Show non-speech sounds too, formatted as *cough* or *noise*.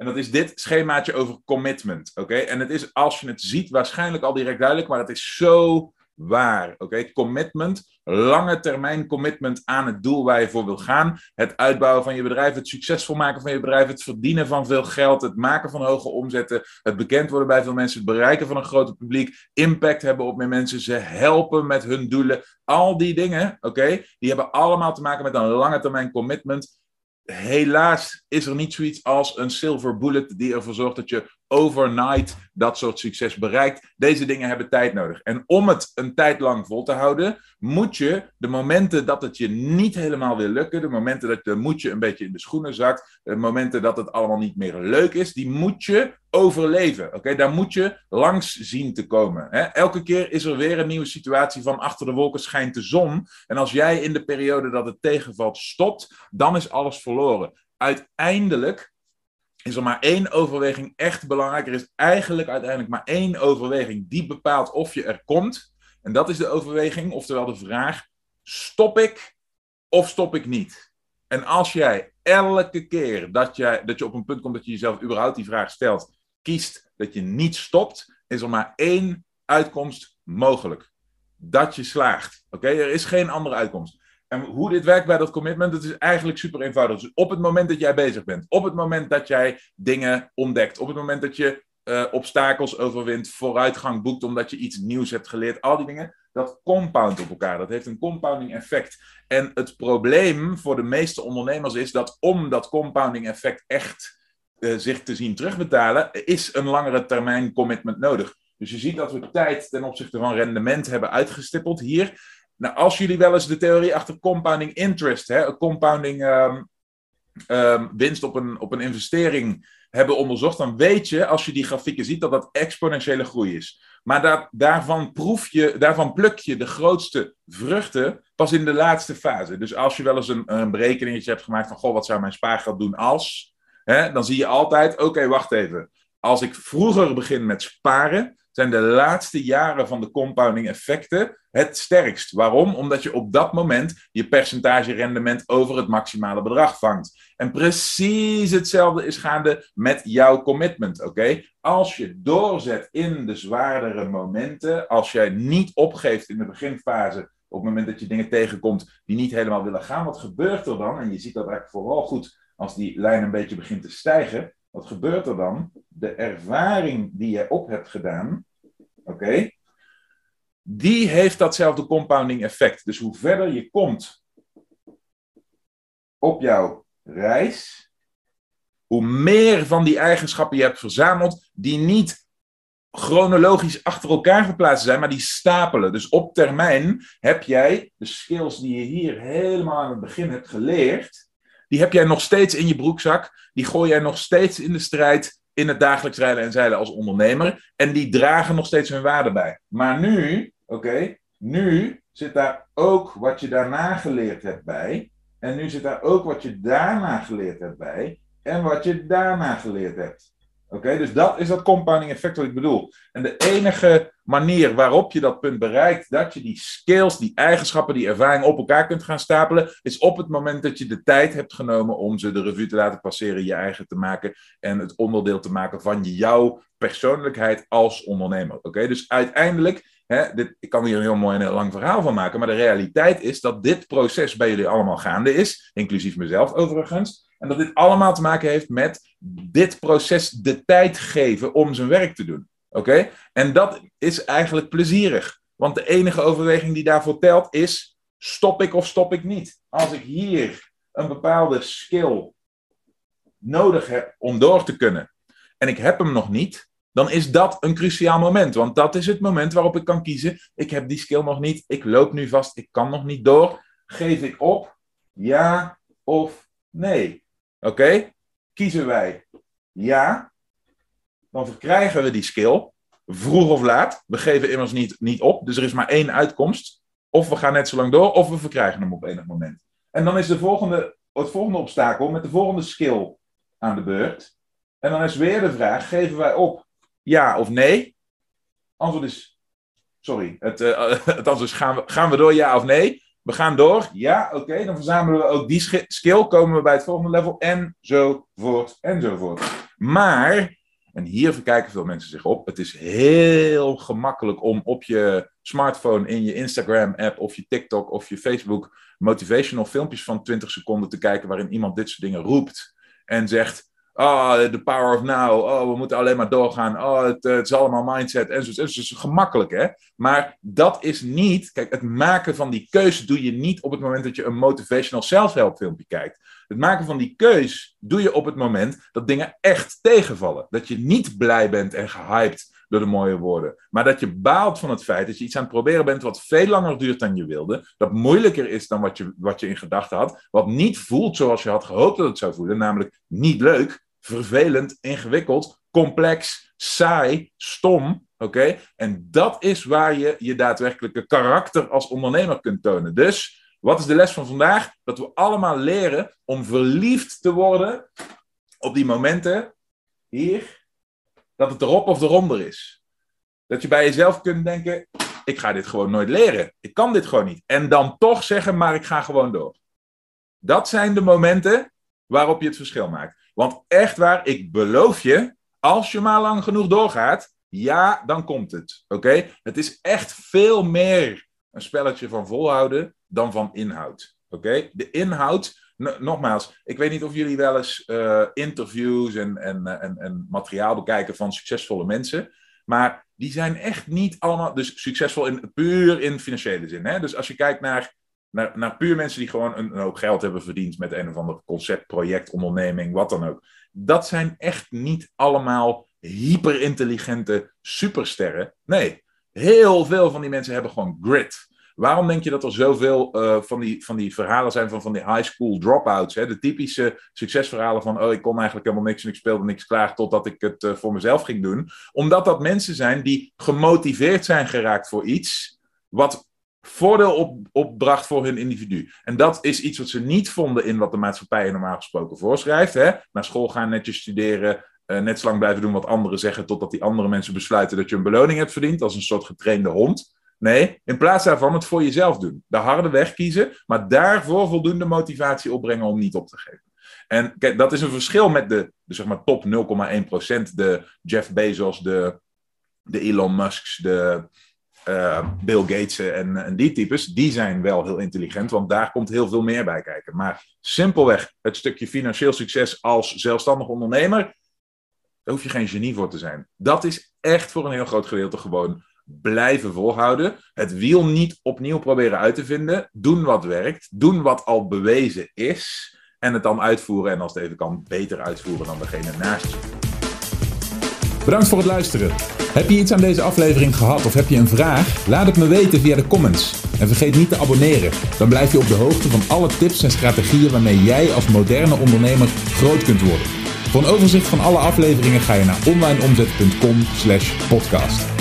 En dat is dit schemaatje over commitment. Oké? En het is, als je het ziet, waarschijnlijk al direct duidelijk, maar het is zo waar. Oké, commitment, lange termijn commitment aan het doel waar je voor wil gaan. Het uitbouwen van je bedrijf, het succesvol maken van je bedrijf, het verdienen van veel geld, het maken van hoge omzetten, het bekend worden bij veel mensen, het bereiken van een groter publiek, impact hebben op meer mensen, ze helpen met hun doelen. Al die dingen, oké, die hebben allemaal te maken met een lange termijn commitment helaas is er niet zoiets als een silver bullet die ervoor zorgt dat je overnight dat soort succes bereikt. Deze dingen hebben tijd nodig. En om het een tijd lang vol te houden, moet je de momenten dat het je niet helemaal wil lukken, de momenten dat de moet je een beetje in de schoenen zakt, de momenten dat het allemaal niet meer leuk is, die moet je overleven. Oké, daar moet je langs zien te komen. Hè? Elke keer is er weer een nieuwe situatie van achter de wolken schijnt de zon. En als jij in de periode dat het tegenvalt stopt, dan is alles verloren. Uiteindelijk is er maar één overweging echt belangrijk. Er is eigenlijk uiteindelijk maar één overweging die bepaalt of je er komt. En dat is de overweging, oftewel de vraag: stop ik of stop ik niet? En als jij elke keer dat, jij, dat je op een punt komt dat je jezelf überhaupt die vraag stelt, kiest dat je niet stopt, is er maar één uitkomst mogelijk. Dat je slaagt. Oké, er is geen andere uitkomst. En hoe dit werkt bij dat commitment, dat is eigenlijk super eenvoudig. Dus op het moment dat jij bezig bent, op het moment dat jij dingen ontdekt, op het moment dat je uh, obstakels overwint, vooruitgang boekt omdat je iets nieuws hebt geleerd, al die dingen, dat compound op elkaar. Dat heeft een compounding effect. En het probleem voor de meeste ondernemers is dat om dat compounding effect echt uh, zich te zien terugbetalen, is een langere termijn commitment nodig. Dus je ziet dat we tijd ten opzichte van rendement hebben uitgestippeld hier. Nou, als jullie wel eens de theorie achter compounding interest, hè, compounding um, um, winst op een, op een investering hebben onderzocht, dan weet je, als je die grafieken ziet, dat dat exponentiële groei is. Maar dat, daarvan, proef je, daarvan pluk je de grootste vruchten pas in de laatste fase. Dus als je wel eens een, een berekeningetje hebt gemaakt van, goh, wat zou mijn spaargeld doen als? Hè, dan zie je altijd, oké, wacht even. Als ik vroeger begin met sparen, zijn de laatste jaren van de compounding effecten het sterkst. Waarom? Omdat je op dat moment je percentage rendement over het maximale bedrag vangt. En precies hetzelfde is gaande met jouw commitment. Oké? Als je doorzet in de zwaardere momenten, als jij niet opgeeft in de beginfase, op het moment dat je dingen tegenkomt die niet helemaal willen gaan, wat gebeurt er dan? En je ziet dat eigenlijk vooral goed als die lijn een beetje begint te stijgen. Wat gebeurt er dan? De ervaring die je op hebt gedaan, oké, die heeft datzelfde compounding effect. Dus hoe verder je komt op jouw reis, hoe meer van die eigenschappen je hebt verzameld, die niet chronologisch achter elkaar geplaatst zijn, maar die stapelen. Dus op termijn heb jij de skills die je hier helemaal aan het begin hebt geleerd, die heb jij nog steeds in je broekzak, die gooi jij nog steeds in de strijd in het dagelijks rijden en zeilen als ondernemer. En die dragen nog steeds hun waarde bij. Maar nu, oké, nu zit daar ook wat je daarna geleerd hebt bij. En nu zit daar ook wat je daarna geleerd hebt bij. En wat je daarna geleerd hebt. Oké, dus dat is dat compounding effect wat ik bedoel. En de enige manier waarop je dat punt bereikt, dat je die skills, die eigenschappen, die ervaring op elkaar kunt gaan stapelen, is op het moment dat je de tijd hebt genomen om ze de revue te laten passeren, je eigen te maken en het onderdeel te maken van jouw persoonlijkheid als ondernemer. Oké, dus uiteindelijk, hè, dit, ik kan hier een heel mooi en heel lang verhaal van maken, maar de realiteit is dat dit proces bij jullie allemaal gaande is, inclusief mezelf overigens. En dat dit allemaal te maken heeft met dit proces de tijd geven om zijn werk te doen. Oké? En dat is eigenlijk plezierig. Want de enige overweging die daarvoor telt is: stop ik of stop ik niet? Als ik hier een bepaalde skill nodig heb om door te kunnen en ik heb hem nog niet, dan is dat een cruciaal moment. Want dat is het moment waarop ik kan kiezen: ik heb die skill nog niet, ik loop nu vast, ik kan nog niet door. Geef ik op? Ja of nee? Oké? Kiezen wij ja, dan verkrijgen we die skill. Vroeg of laat. We geven immers niet, niet op. Dus er is maar één uitkomst. Of we gaan net zo lang door, of we verkrijgen hem op enig moment. En dan is de volgende, het volgende obstakel met de volgende skill aan de beurt. En dan is weer de vraag: geven wij op ja of nee? Antwoord is. Sorry, het, *laughs* het antwoord is: gaan we, gaan we door ja of nee? We gaan door. Ja, oké. dan verzamelen we ook die skill. Komen we bij het volgende level. Enzovoort. Enzovoort. Maar, en hier verkijken veel mensen zich op. Het is heel gemakkelijk om op je smartphone, in je Instagram-app of je TikTok of je Facebook motivational filmpjes van 20 seconden te kijken. waarin iemand dit soort dingen roept. En zegt. Oh, the power of now. Oh, we moeten alleen maar doorgaan. Oh, het, het is allemaal mindset. En zo. Het is gemakkelijk, hè? Maar dat is niet. Kijk, het maken van die keuze doe je niet op het moment dat je een motivational self-help filmpje kijkt. Het maken van die keus doe je op het moment dat dingen echt tegenvallen. Dat je niet blij bent en gehyped door de mooie woorden. Maar dat je baalt van het feit dat je iets aan het proberen bent wat veel langer duurt dan je wilde. Dat moeilijker is dan wat je, wat je in gedachten had. Wat niet voelt zoals je had gehoopt dat het zou voelen. Namelijk niet leuk, vervelend, ingewikkeld, complex, saai, stom. Oké? En dat is waar je je daadwerkelijke karakter als ondernemer kunt tonen. Dus wat is de les van vandaag? Dat we allemaal leren om verliefd te worden op die momenten hier, dat het erop of eronder is. Dat je bij jezelf kunt denken: ik ga dit gewoon nooit leren. Ik kan dit gewoon niet. En dan toch zeggen: maar ik ga gewoon door. Dat zijn de momenten waarop je het verschil maakt. Want echt waar, ik beloof je, als je maar lang genoeg doorgaat, ja, dan komt het. Oké? Het is echt veel meer een spelletje van volhouden dan van inhoud. Oké? De inhoud, nogmaals, ik weet niet of jullie wel eens uh, interviews en, en, eh, en, en materiaal bekijken van succesvolle mensen. Maar die zijn echt niet allemaal, dus succesvol in, puur in financiële zin. Hè? Dus als je kijkt naar naar, naar puur mensen die gewoon een, een, hoop geld hebben verdiend met een of ander concept, project, onderneming, wat dan ook. Dat zijn echt niet allemaal hyperintelligente supersterren. Nee, heel veel van die mensen hebben gewoon grit. Waarom denk je dat er zoveel uh, van, die, van die verhalen zijn van, van die high school dropouts? Hè? De typische succesverhalen van, oh, ik kon eigenlijk helemaal niks en ik speelde niks klaar totdat ik het uh, voor mezelf ging doen. Omdat dat mensen zijn die gemotiveerd zijn geraakt voor iets wat voordeel op, opbracht voor hun individu. En dat is iets wat ze niet vonden in wat de maatschappij normaal gesproken voorschrijft. Hè? Naar school gaan, netjes studeren, uh, net zo lang blijven doen wat anderen zeggen, totdat die andere mensen besluiten dat je een beloning hebt verdiend, als een soort getrainde hond. Nee, in plaats daarvan het voor jezelf doen. De harde weg kiezen, maar daarvoor voldoende motivatie opbrengen om niet op te geven. En kijk, dat is een verschil met de, zeg maar top 0,1%, de Jeff Bezos, de, de Elon Musk's, de, uh, Bill Gates en, en, die types, die zijn wel heel intelligent, want daar komt heel veel meer bij kijken. Maar simpelweg het stukje financieel succes als zelfstandig ondernemer, daar hoef je geen genie voor te zijn. Dat is echt voor een heel groot gedeelte gewoon blijven volhouden. Het wiel niet opnieuw proberen uit te vinden. Doen wat werkt. Doen wat al bewezen is. En het dan uitvoeren. En als het even kan, beter uitvoeren dan degene naast je. Bedankt voor het luisteren. Heb je iets aan deze aflevering gehad of heb je een vraag? Laat het me weten via de comments. En vergeet niet te abonneren. Dan blijf je op de hoogte van alle tips en strategieën waarmee jij als moderne ondernemer groot kunt worden. Voor een overzicht van alle afleveringen ga je naar onlineomzet.com/podcast.